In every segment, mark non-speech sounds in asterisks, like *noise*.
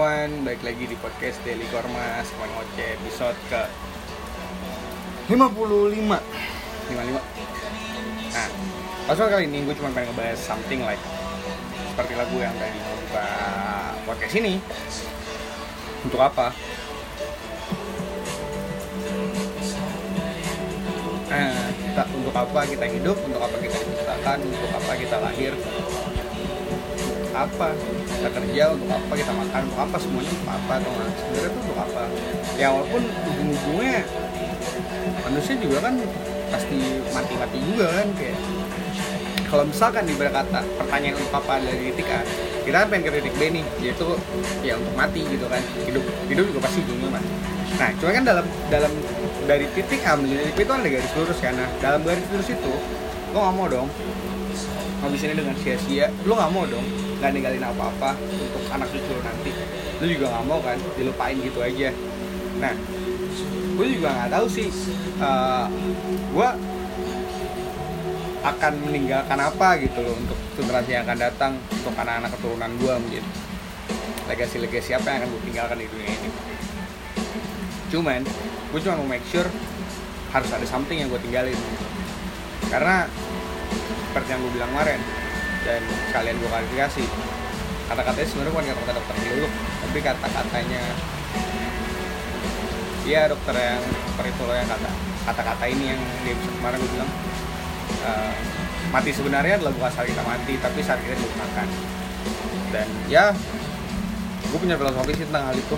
Everyone, balik lagi di podcast Daily Korma Semuanya Oce episode ke 55 55 Nah, episode kali ini gue cuma pengen ngebahas something like Seperti lagu yang tadi buka podcast ini. Untuk apa? Nah, kita, untuk apa kita hidup, untuk apa kita diciptakan, untuk apa kita lahir? Apa kita kerja untuk apa kita makan untuk apa semuanya untuk apa atau nggak? Sebenarnya itu untuk apa? Ya walaupun ujung-ujungnya manusia juga kan pasti mati-mati juga kan kayak kalau misalkan di kata pertanyaan untuk apa dari titik A kita kan pengen ke titik B nih yaitu ya untuk mati gitu kan. Hidup hidup juga pasti ujungnya mati. Nah cuma kan dalam dalam dari titik A menuju titik B itu ada garis lurus nah dalam garis lurus itu lo nggak mau dong. Ngabisinnya dengan sia-sia lo nggak mau dong nggak ninggalin apa-apa untuk anak cucu lo nanti. Lo juga nggak mau kan dilupain gitu aja. Nah gue juga nggak tahu sih uh, gue akan meninggalkan apa gitu loh untuk generasi yang akan datang untuk anak-anak keturunan gue mungkin. Legasi-legasi apa yang akan gue tinggalkan di dunia ini. Cuman gue cuma mau make sure harus ada something yang gue tinggalin. Karena seperti yang gue bilang kemarin dan kalian gue klarifikasi kata-katanya sebenarnya bukan kata-kata dokter dulu tapi kata-katanya iya dokter yang dokter itu yang kata kata-kata ini yang dia bisa kemarin gue bilang uh, mati sebenarnya adalah bukan saat kita mati tapi saat kita dilupakan dan ya gue punya filosofi sih tentang hal itu.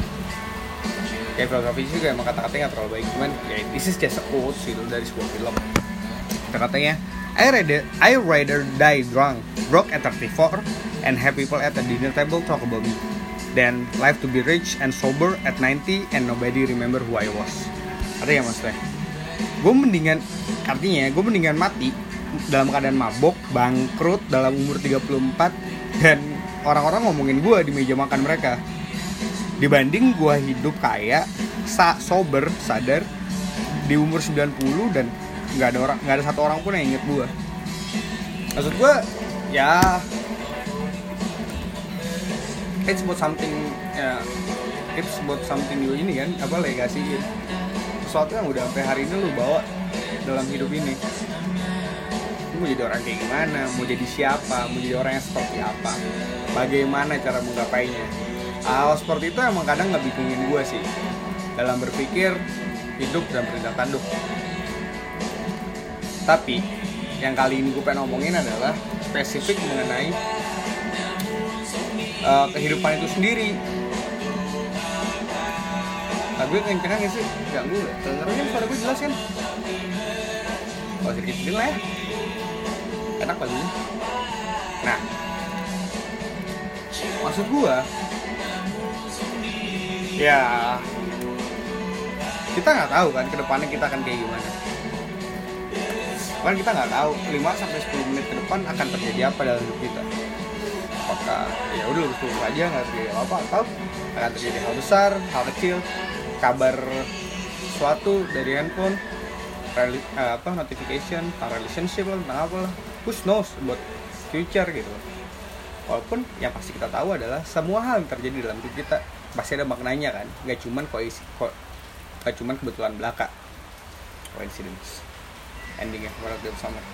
Kayak filosofi juga emang kata-katanya gak terlalu baik cuman ya this is just a quote gitu dari sebuah film. Kata-katanya I rather I rather die drunk, broke at 34, and have people at the dinner table talk about me, than life to be rich and sober at 90 and nobody remember who I was. Artinya maksudnya, gue mendingan artinya gue mendingan mati dalam keadaan mabok, bangkrut dalam umur 34 dan orang-orang ngomongin gue di meja makan mereka. Dibanding gue hidup kaya, sa sober, sadar di umur 90 dan nggak ada orang nggak ada satu orang pun yang inget gue maksud gue ya it's about something ya it's about something you ini kan apa legasi sesuatu yang udah sampai hari ini lu bawa dalam hidup ini. Lu mau jadi orang kayak gimana? Mau jadi siapa? Mau jadi orang yang seperti apa? Bagaimana cara menggapainya? Hal seperti itu emang kadang nggak bikinin gue sih. Dalam berpikir hidup dan bertindak tanduk tapi yang kali ini gue pengen ngomongin adalah spesifik mengenai uh, kehidupan itu sendiri nah, gue kencengan gak sih? ganggu gak? dengerin suara gue jelas kan? oh sedikit sedikit lah ya enak lagunya nah maksud gue ya kita nggak tahu kan ke depannya kita akan kayak gimana kan kita nggak tahu 5 sampai 10 menit ke depan akan terjadi apa dalam hidup kita. Apakah ya udah lurus lurus aja nggak terjadi apa apa atau akan terjadi hal besar hal kecil kabar suatu dari handphone reli, uh, apa notification relationship lah tentang apa lah. Who knows about future gitu. Walaupun yang pasti kita tahu adalah semua hal yang terjadi dalam hidup kita pasti ada maknanya kan. Nggak cuman koisi kok nggak cuman kebetulan belaka. Coincidence endingnya Warat Dev Summer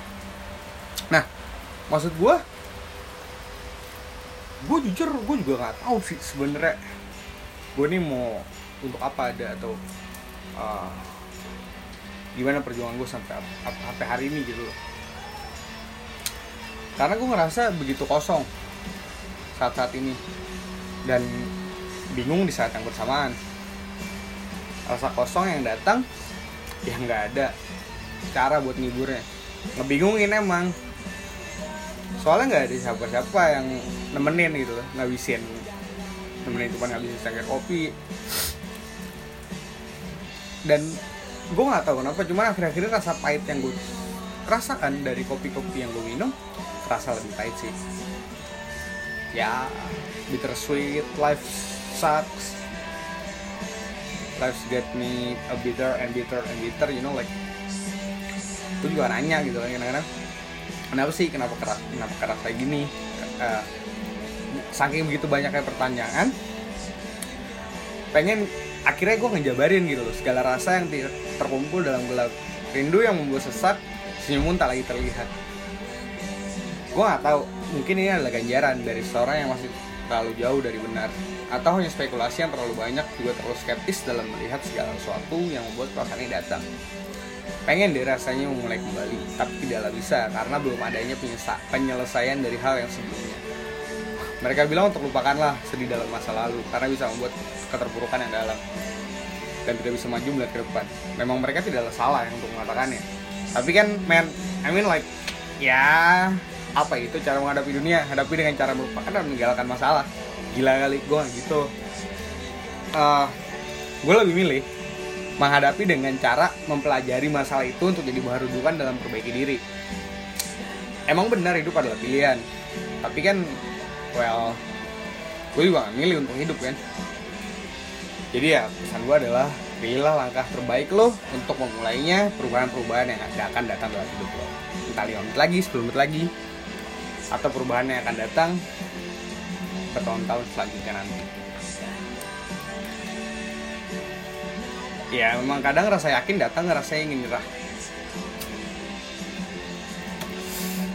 nah maksud gue gue jujur gue juga nggak tahu sih sebenarnya gue nih mau untuk apa ada atau uh, gimana perjuangan gue sampai sampai hari ini gitu loh. Karena gue ngerasa begitu kosong saat-saat ini dan bingung di saat yang bersamaan. Rasa kosong yang datang ya nggak ada cara buat ngiburnya. Ngebingungin emang. Soalnya nggak ada siapa-siapa yang nemenin gitu loh ngabisin. Nemenin cuma ngabisin secangkir kopi. Dan gue nggak tahu kenapa cuman akhir-akhir rasa pahit yang gue rasakan dari kopi-kopi yang gue minum terasa lebih pahit sih. Ya bittersweet life sucks. Life get me a bitter and bitter and bitter you know like gue juga nanya gitu kan kadang-kadang kenapa sih? Kenapa keras? Kenapa keras kayak gini? Uh, saking begitu banyaknya pertanyaan pengen akhirnya gue ngejabarin gitu loh segala rasa yang terkumpul dalam gelap rindu yang membuat sesak senyumun tak lagi terlihat. Gue nggak tahu mungkin ini adalah ganjaran dari seorang yang masih terlalu jauh dari benar atau hanya spekulasi yang terlalu banyak juga terlalu skeptis dalam melihat segala sesuatu yang membuat perasaan ini datang pengen deh rasanya memulai kembali tapi tidaklah bisa karena belum adanya penyelesaian dari hal yang sebelumnya mereka bilang untuk lupakanlah sedih dalam masa lalu karena bisa membuat keterpurukan yang dalam dan tidak bisa maju melihat ke depan. Memang mereka tidaklah salah yang untuk mengatakannya. Tapi kan, man, I mean like, ya apa itu cara menghadapi dunia? Hadapi dengan cara melupakan dan meninggalkan masalah. Gila kali, gue gitu. Uh, gue lebih milih menghadapi dengan cara mempelajari masalah itu untuk jadi bahan rujukan dalam perbaiki diri. Emang benar hidup adalah pilihan, tapi kan, well, gue juga gak milih untuk hidup kan? Jadi ya pesan gue adalah pilihlah langkah terbaik lo untuk memulainya perubahan-perubahan yang akan datang dalam hidup lo. 5 menit lagi 10 menit lagi atau perubahan yang akan datang bertahun-tahun selanjutnya nanti ya memang kadang rasa yakin datang rasa ingin nyerah.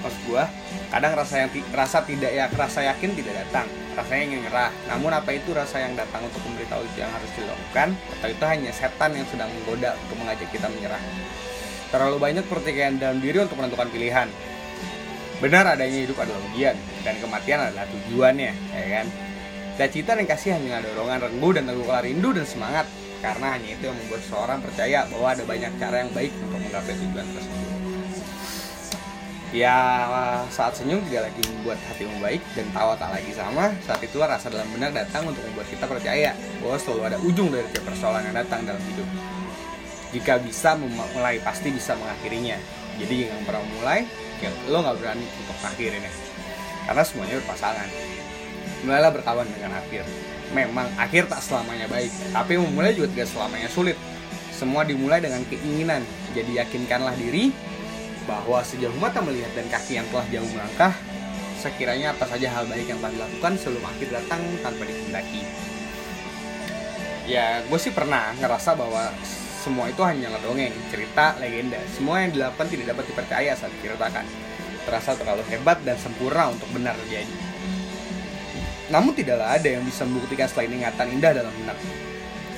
Pas gue kadang rasa yang rasa tidak ya rasa yakin tidak datang rasanya ingin nyerah. Namun apa itu rasa yang datang untuk memberitahu itu yang harus dilakukan? Atau itu hanya setan yang sedang menggoda untuk mengajak kita menyerah? Terlalu banyak pertikaian dalam diri untuk menentukan pilihan. Benar adanya hidup adalah ujian dan kematian adalah tujuannya ya kan? Cita-cita dan kasih hanya dorongan renggu dan teguh rindu dan semangat karena hanya itu yang membuat seorang percaya bahwa ada banyak cara yang baik untuk menggapai tujuan tersebut. Ya saat senyum tidak lagi membuat hatimu baik dan tawa tak lagi sama saat itulah rasa dalam benar datang untuk membuat kita percaya bahwa selalu ada ujung dari tiap persoalan yang datang dalam hidup. Jika bisa mulai pasti bisa mengakhirinya. Jadi yang pernah mulai ya lo nggak berani untuk ya. Karena semuanya berpasangan. Mulailah berkawan dengan akhir memang akhir tak selamanya baik tapi memulai juga tidak selamanya sulit semua dimulai dengan keinginan jadi yakinkanlah diri bahwa sejauh mata melihat dan kaki yang telah jauh melangkah, sekiranya apa saja hal baik yang telah dilakukan sebelum akhir datang tanpa dikehendaki. Ya, gue sih pernah ngerasa bahwa semua itu hanyalah dongeng, cerita, legenda. Semua yang dilakukan tidak dapat dipercaya saat diceritakan. Terasa terlalu hebat dan sempurna untuk benar terjadi. Namun tidaklah ada yang bisa membuktikan selain ingatan indah dalam benak.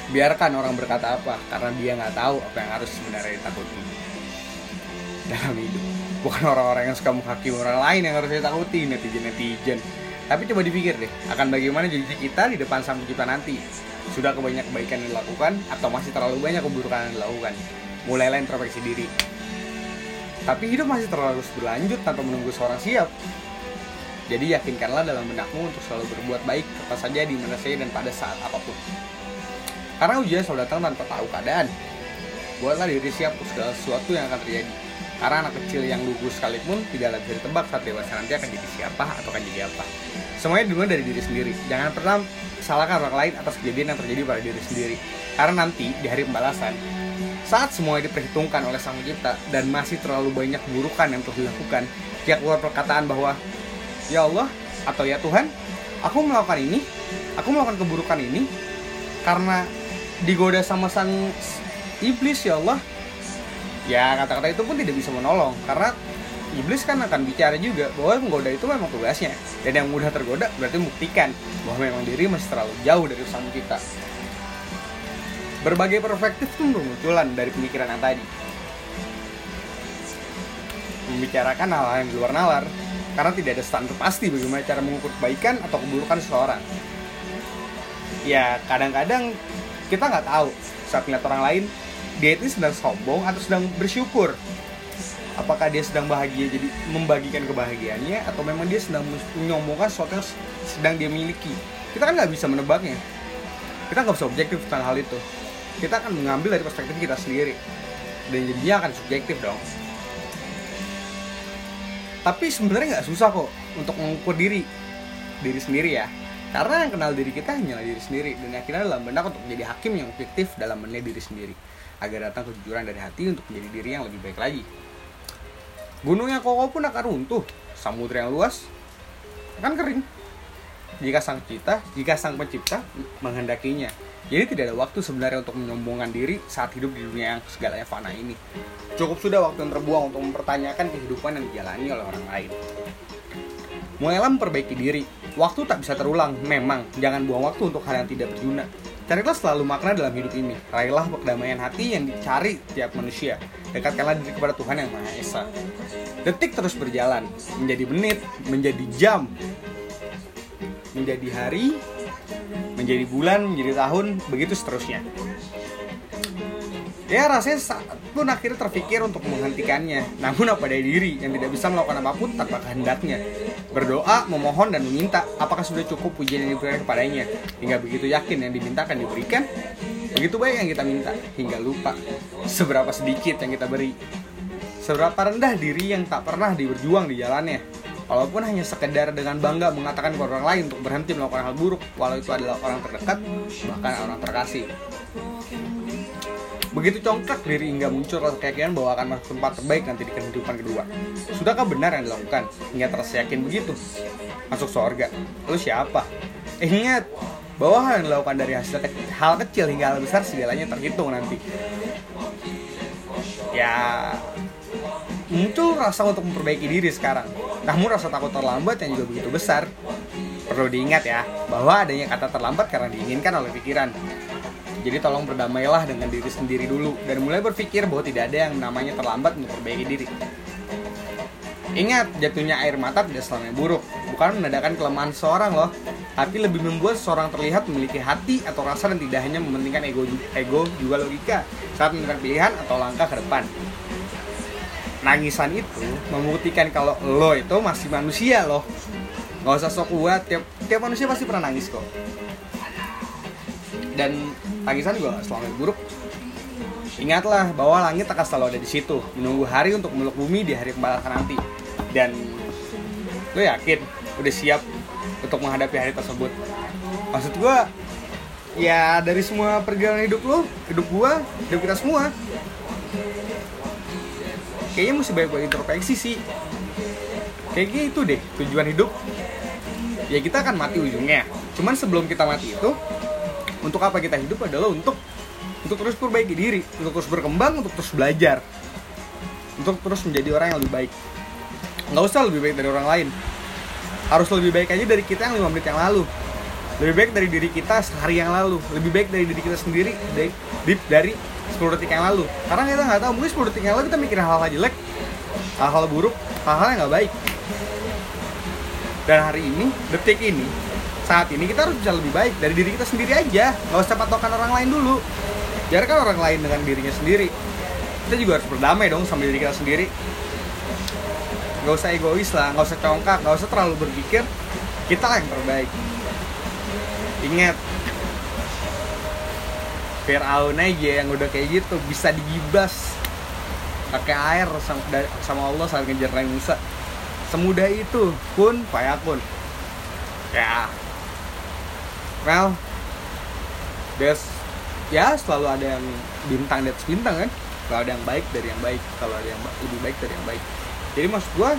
Biarkan orang berkata apa, karena dia nggak tahu apa yang harus sebenarnya ditakuti. Dalam hidup. Bukan orang-orang yang suka menghakimi orang lain yang harus takuti netizen-netizen. Tapi coba dipikir deh akan bagaimana jadi kita di depan sang pencipta nanti? Sudah kebanyak kebaikan yang dilakukan atau masih terlalu banyak keburukan yang dilakukan? Mulailah introspeksi diri. Tapi hidup masih terus berlanjut tanpa menunggu seorang siap jadi yakinkanlah dalam benakmu untuk selalu berbuat baik apa saja di mana saja dan pada saat apa pun karena ujian selalu datang tanpa tahu keadaan buatlah diri siap untuk segala sesuatu yang akan terjadi karena anak kecil yang lugu sekalipun tidak bisa ditebak saat dewasa nanti akan jadi siapa atau akan jadi apa. Semuanya dimulai dari diri sendiri. Jangan pernah salahkan orang lain atas kejadian yang terjadi pada diri sendiri. Karena nanti di hari pembalasan, saat semuanya diperhitungkan oleh Sang Pencipta dan masih terlalu banyak burukan yang telah dilakukan, dia keluar perkataan bahwa, Ya Allah atau Ya Tuhan, aku melakukan ini, aku melakukan keburukan ini karena digoda sama sang iblis ya Allah. Ya kata-kata itu pun tidak bisa menolong karena iblis kan akan bicara juga bahwa menggoda itu memang tugasnya. Dan yang mudah tergoda berarti membuktikan bahwa memang diri masih terlalu jauh dari sang kita. Berbagai perspektif pun bermunculan dari pemikiran yang tadi. Membicarakan hal-hal yang di luar nalar karena tidak ada standar pasti bagaimana cara mengukur kebaikan atau keburukan seseorang. Ya kadang-kadang kita nggak tahu saat melihat orang lain dia itu sedang sombong atau sedang bersyukur. Apakah dia sedang bahagia jadi membagikan kebahagiaannya atau memang dia sedang menyombongkan sesuatu yang sedang dia miliki. Kita kan nggak bisa menebaknya. Kita nggak bisa objektif tentang hal itu. Kita akan mengambil dari perspektif kita sendiri. Dan jadinya akan subjektif dong tapi sebenarnya nggak susah kok untuk mengukur diri. Diri sendiri ya. Karena yang kenal diri kita hanyalah diri sendiri. Dan akhirnya dalam benak untuk menjadi hakim yang objektif dalam menilai diri sendiri. Agar datang kejujuran dari hati untuk menjadi diri yang lebih baik lagi. gunung yang kokoh pun akan runtuh. Samudra yang luas akan kering. Jika sang pencipta jika sang pencipta menghendakinya jadi tidak ada waktu sebenarnya untuk menyombongkan diri saat hidup di dunia yang segalanya fana ini. Cukup sudah waktu yang terbuang untuk mempertanyakan kehidupan yang dijalani oleh orang lain. Mulailah memperbaiki diri. Waktu tak bisa terulang, memang. Jangan buang waktu untuk hal yang tidak berguna. Carilah selalu makna dalam hidup ini. Raihlah kedamaian hati yang dicari tiap manusia. Dekatkanlah diri kepada Tuhan yang Maha Esa. Detik terus berjalan, menjadi menit, menjadi jam, menjadi hari, menjadi bulan, menjadi tahun, begitu seterusnya. Ya rasanya saat pun akhirnya terpikir untuk menghentikannya. Namun apa daya diri yang tidak bisa melakukan apa pun tanpa kehendaknya? Berdoa, memohon, dan meminta Apakah sudah cukup pujian yang diberikan kepadanya? Hingga begitu yakin yang dimintakan diberikan Begitu baik yang kita minta Hingga lupa Seberapa sedikit yang kita beri. Seberapa rendah diri yang tak pernah diberjuang di jalannya Walaupun hanya sekedar dengan bangga mengatakan ke orang lain untuk berhenti melakukan hal buruk Walau itu adalah orang terdekat, bahkan orang terkasih Begitu congkak diri hingga muncul rasa keyakinan bahwa akan masuk tempat terbaik nanti di kehidupan kedua. Sudahkah benar yang dilakukan hingga terasa yakin begitu? Masuk surga. Lalu siapa? Eh, ingat bahwa hal yang dilakukan dari hasil ke hal kecil hingga hal besar segalanya terhitung nanti. Ya, muncul rasa untuk memperbaiki diri sekarang. Namun rasa takut terlambat yang juga begitu besar. Perlu diingat ya, bahwa adanya kata terlambat karena diinginkan oleh pikiran. Jadi tolong berdamailah dengan diri sendiri dulu dan mulai berpikir bahwa tidak ada yang namanya terlambat untuk perbaiki diri. Ingat, jatuhnya air mata tidak selamanya buruk, bukan menandakan kelemahan seorang loh. Tapi lebih membuat seorang terlihat memiliki hati atau rasa dan tidak hanya mementingkan ego, ego juga logika saat menentukan pilihan atau langkah ke depan. Nangisan itu membuktikan kalau lo itu masih manusia loh. Gak usah sok kuat, tiap, tiap manusia pasti pernah nangis kok. Dan tangisan juga selalu buruk. Ingatlah bahwa langit akan selalu ada di situ. Menunggu hari untuk meluk bumi di hari pembalasan nanti. Dan lo yakin udah siap untuk menghadapi hari tersebut. Maksud gue ya dari semua perjalanan hidup lo hidup gue hidup kita semua kayaknya mesti banyak banyak introspeksi sih. Kayaknya itu deh tujuan hidup. Ya kita akan mati ujungnya. Cuman sebelum kita mati itu untuk apa kita hidup adalah untuk untuk terus perbaiki diri untuk terus berkembang untuk terus belajar. Untuk terus menjadi orang yang lebih baik. Nggak usah lebih baik dari orang lain. Harus lebih baik aja dari kita yang lima menit yang lalu. Lebih baik dari diri kita sehari yang lalu. Lebih baik dari diri kita sendiri dari dari 10 detik yang lalu. Karena kita nggak tahu mungkin 10 detik yang lalu kita mikir hal-hal jelek hal-hal buruk hal-hal yang nggak baik. Dan hari ini detik ini saat ini kita harus bisa lebih baik dari diri kita sendiri aja. Nggak usah patokan orang lain dulu. Biarkan orang lain dengan dirinya sendiri. Kita juga harus berdamai dong sama diri kita sendiri. Nggak usah egois lah nggak usah congkak nggak usah terlalu berpikir. Kita lah yang terbaik. Ingat Fir'aun aja yang udah kayak gitu bisa digibas. Pakai air sama, sama Allah saat ngejar Nabi Musa. Semudah itu pun payakun ya. Well there's ya selalu ada yang bintang atas bintang kan? Kalau ada yang baik dari yang baik kalau ada yang lebih baik dari yang baik. Jadi maksud gue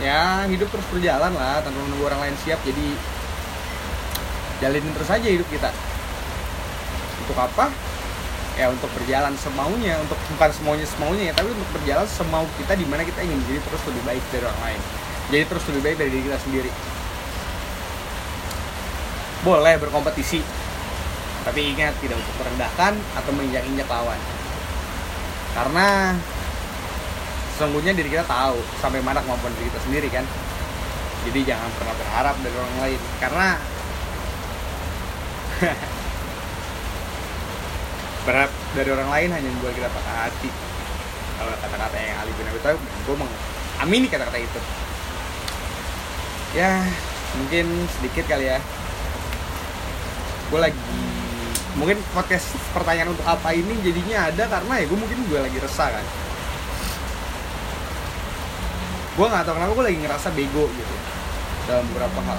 ya hidup terus berjalan lah tanpa menunggu orang lain siap. Jadi jalanin terus aja hidup kita untuk apa? Ya untuk berjalan semaunya untuk bukan semuanya semaunya ya tapi untuk berjalan semau kita di mana kita ingin jadi terus lebih baik dari orang lain. Jadi terus lebih baik dari diri kita sendiri. Boleh berkompetisi tapi ingat tidak untuk merendahkan atau menginjak-injak lawan. Karena sesungguhnya diri kita tahu sampai mana kemampuan diri kita sendiri kan? Jadi jangan pernah berharap dari orang lain karena *laughs* berharap dari orang lain hanya membuat kita patah hati. Kalau kata-kata yang Ali bin Abi Thalib gue mengamini kata-kata itu. Ya mungkin sedikit kali ya. Gue lagi mungkin podcast pertanyaan untuk apa ini jadinya ada karena ya gue mungkin gue lagi resah kan. Gue nggak tahu kenapa gue lagi ngerasa bego gitu dalam beberapa hal.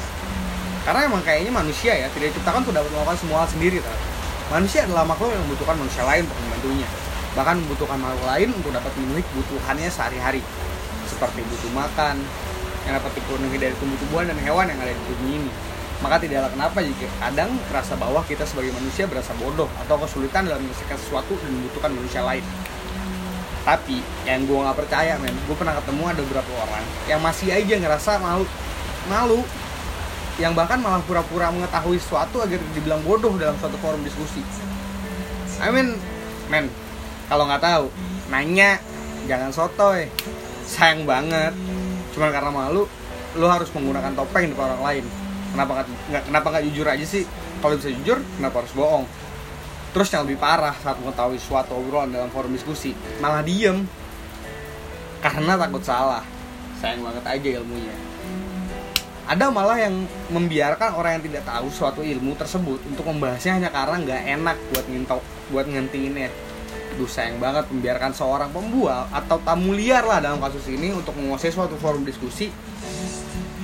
Karena emang kayaknya manusia ya tidak diciptakan untuk dapat melakukan semua hal sendiri kan manusia adalah makhluk yang membutuhkan manusia lain untuk membantunya. Bahkan membutuhkan makhluk lain untuk dapat memenuhi kebutuhannya sehari-hari. Seperti butuh makan yang dapat dipenuhi dari tumbuh-tumbuhan dan hewan yang ada di bumi ini. Maka tidaklah kenapa jika kadang merasa bahwa kita sebagai manusia berasa bodoh atau kesulitan dalam menyelesaikan sesuatu dan membutuhkan manusia lain. Tapi yang gue nggak percaya men gue pernah ketemu ada beberapa orang yang masih aja ngerasa malu malu yang bahkan malah pura-pura mengetahui sesuatu agar dibilang bodoh dalam suatu forum diskusi. I mean men kalau nggak tahu nanya jangan sotoy. Sayang banget. Cuma karena malu lo harus menggunakan topeng di depan orang lain. Kenapa nggak kenapa nggak jujur aja sih? Kalau bisa jujur kenapa harus bohong? Terus yang lebih parah saat mengetahui suatu obrolan dalam forum diskusi malah diem. Karena takut salah. Sayang banget aja ilmunya ada malah yang membiarkan orang yang tidak tahu suatu ilmu tersebut untuk membahasnya hanya karena nggak enak buat ngintok buat ngentiinnya Duh sayang banget membiarkan seorang pembual atau tamu liar lah dalam kasus ini untuk menguasai suatu forum diskusi.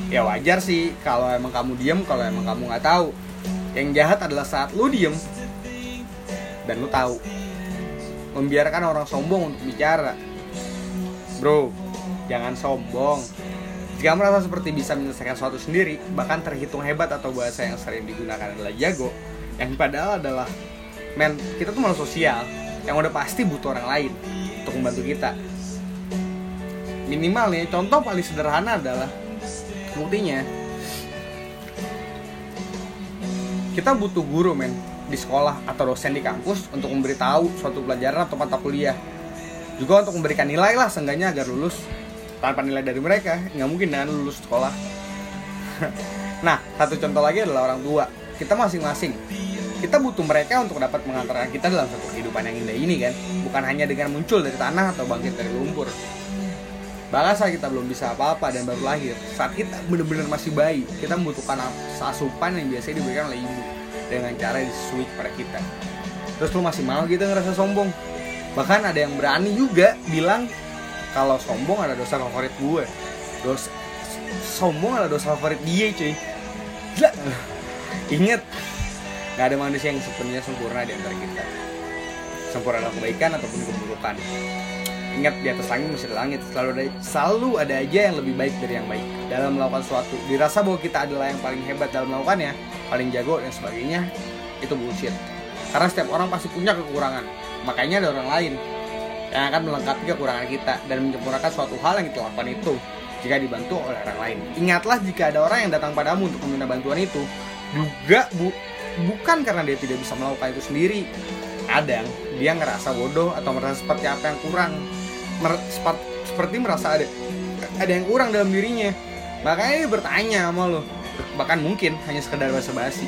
Ya wajar sih kalau emang kamu diem kalau emang kamu nggak tahu. Yang jahat adalah saat lu diem dan lu tahu. Membiarkan orang sombong untuk bicara. Bro jangan sombong jika merasa seperti bisa menyelesaikan sesuatu sendiri bahkan terhitung hebat atau bahasa yang sering digunakan adalah jago yang padahal adalah men kita tuh manusia sosial yang udah pasti butuh orang lain untuk membantu kita. Minimal nih contoh paling sederhana adalah buktinya kita butuh guru men di sekolah atau dosen di kampus untuk memberitahu suatu pelajaran atau mata kuliah. Juga untuk memberikan nilai lah seenggaknya agar lulus tanpa nilai dari mereka nggak mungkin dengan lulus sekolah. *laughs* Nah satu contoh lagi adalah orang tua. Kita masing-masing. Kita butuh mereka untuk dapat mengantarkan kita dalam satu kehidupan yang indah ini kan? Bukan hanya dengan muncul dari tanah atau bangkit dari lumpur. Bahkan kita belum bisa apa-apa dan baru lahir, saat kita benar-benar masih bayi, kita membutuhkan asupan yang biasanya diberikan oleh ibu dengan cara disusui kepada kita. Terus lu masih mau gitu ngerasa sombong? Bahkan ada yang berani juga bilang kalau sombong ada dosa favorit gue. Dosa sombong adalah dosa favorit dia cuy. Gila. Ingat, gak ada manusia yang sepenuhnya sempurna di antara kita. Sempurna dalam kebaikan ataupun keburukan Ingat di atas langit masih ada langit selalu ada selalu ada aja yang lebih baik dari yang baik dalam melakukan sesuatu. Dirasa bahwa kita adalah yang paling hebat dalam melakukannya, paling jago dan sebagainya, itu bullshit. Karena setiap orang pasti punya kekurangan. Makanya ada orang lain yang akan melengkapi kekurangan kita dan menyempurnakan suatu hal yang kita lakukan itu jika dibantu oleh orang lain. Ingatlah jika ada orang yang datang padamu untuk meminta bantuan itu, juga bu bukan karena dia tidak bisa melakukan itu sendiri. Kadang dia ngerasa bodoh atau merasa seperti apa yang kurang. Seperti merasa ada ada yang kurang dalam dirinya. Makanya dia bertanya sama lo. Bahkan mungkin hanya sekedar basa basi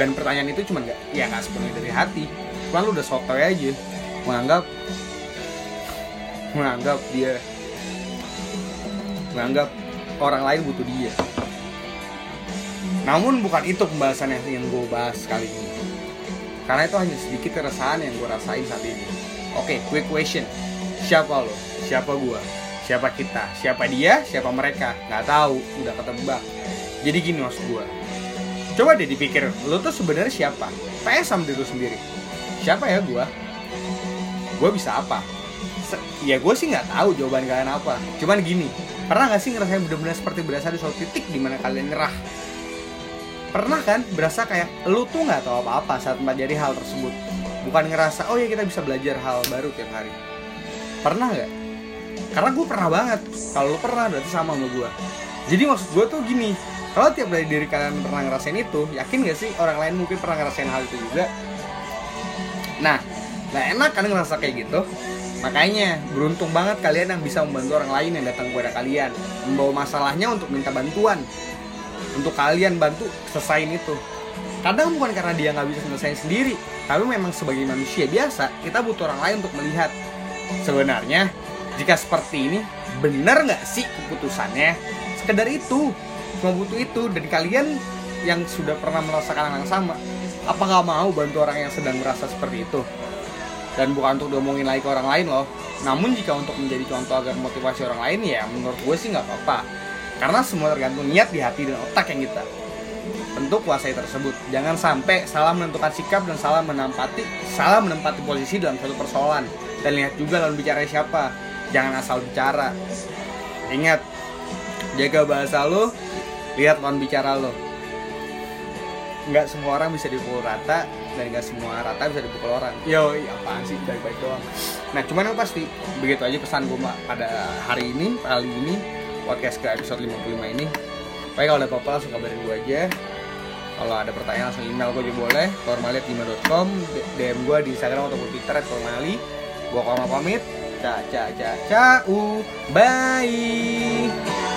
dan pertanyaan itu cuma nggak ya nggak sepenuhnya dari hati. Cuma lu udah soto aja menganggap menganggap dia menganggap orang lain butuh dia. Namun bukan itu pembahasan yang, yang gue bahas kali ini. Karena itu hanya sedikit keresahan yang gue rasain saat ini. Oke okay, quick question. Siapa lo? Siapa gua? Siapa kita? Siapa dia? Siapa mereka? Nggak tahu. Udah ketebak. Jadi gini maksud gua. Coba deh dipikir lo tuh sebenarnya siapa? PS sama diri sendiri. Siapa ya gua gua bisa apa? Ya gue sih nggak tahu jawaban kalian apa. Cuman gini pernah nggak sih ngerasain bener-bener seperti berasa di suatu titik di mana kalian nyerah pernah kan berasa kayak lu tuh nggak tahu apa-apa saat mempelajari hal tersebut. Bukan ngerasa oh ya kita bisa belajar hal baru tiap hari. Pernah nggak? Karena gue pernah banget. Kalau lo pernah berarti sama sama gue jadi maksud gue tuh gini kalau tiap dari diri kalian pernah ngerasain itu yakin gak sih orang lain mungkin pernah ngerasain hal itu juga? Nah nah enak kan ngerasa kayak gitu? Makanya beruntung banget kalian yang bisa membantu orang lain yang datang kepada kalian. Membawa masalahnya untuk minta bantuan. Untuk kalian bantu selesaiin itu. Kadang bukan karena dia nggak bisa selesai sendiri tapi memang sebagai manusia biasa kita butuh orang lain untuk melihat. Sebenarnya jika seperti ini benar nggak sih keputusannya? Sekedar itu cuma butuh itu. Dan kalian yang sudah pernah merasakan hal yang sama apa nggak mau bantu orang yang sedang merasa seperti itu dan bukan untuk diomongin lagi ke orang lain loh namun jika untuk menjadi contoh agar motivasi orang lain ya menurut gue sih nggak apa-apa karena semua tergantung niat di hati dan otak yang kita Tentu kuasai tersebut. Jangan sampai salah menentukan sikap dan salah menempati salah menempati posisi dalam suatu persoalan. Dan lihat juga lawan bicara siapa. Jangan asal bicara. Ingat, jaga bahasa lo, lihat lawan bicara lo. Nggak semua orang bisa dipukul rata dan nggak semua rata bisa dipukul orang. Yo, iya, apaan sih? Baik-baik doang. Nah, cuman yang pasti begitu aja pesan gue pada hari ini, kali ini podcast ke episode 55 ini. Pokoknya kalau ada apa-apa langsung kabarin gue aja. Kalau ada pertanyaan langsung email gue juga boleh. formali@gmail.com DM gue di Instagram ataupun Twitter @formali gue kalau pamit. Ca ca ca ca u bye